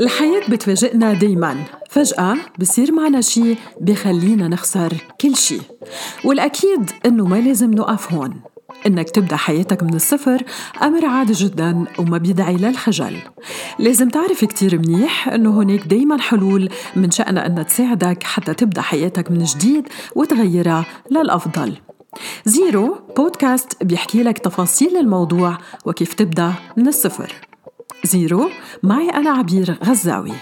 الحياة بتفاجئنا دايما. فجأة بصير معنا شي بخلينا نخسر كل شي والأكيد إنه ما لازم نقف هون. إنك تبدأ حياتك من الصفر أمر عادي جدا وما بيدعي للخجل. لازم تعرف كتير منيح إنه هناك دايما حلول من شأنها أنها تساعدك حتى تبدأ حياتك من جديد وتغيرها للأفضل. زيرو بودكاست بيحكي لك تفاصيل الموضوع وكيف تبدأ من الصفر. زيرو معي أنا عبير غزاوي.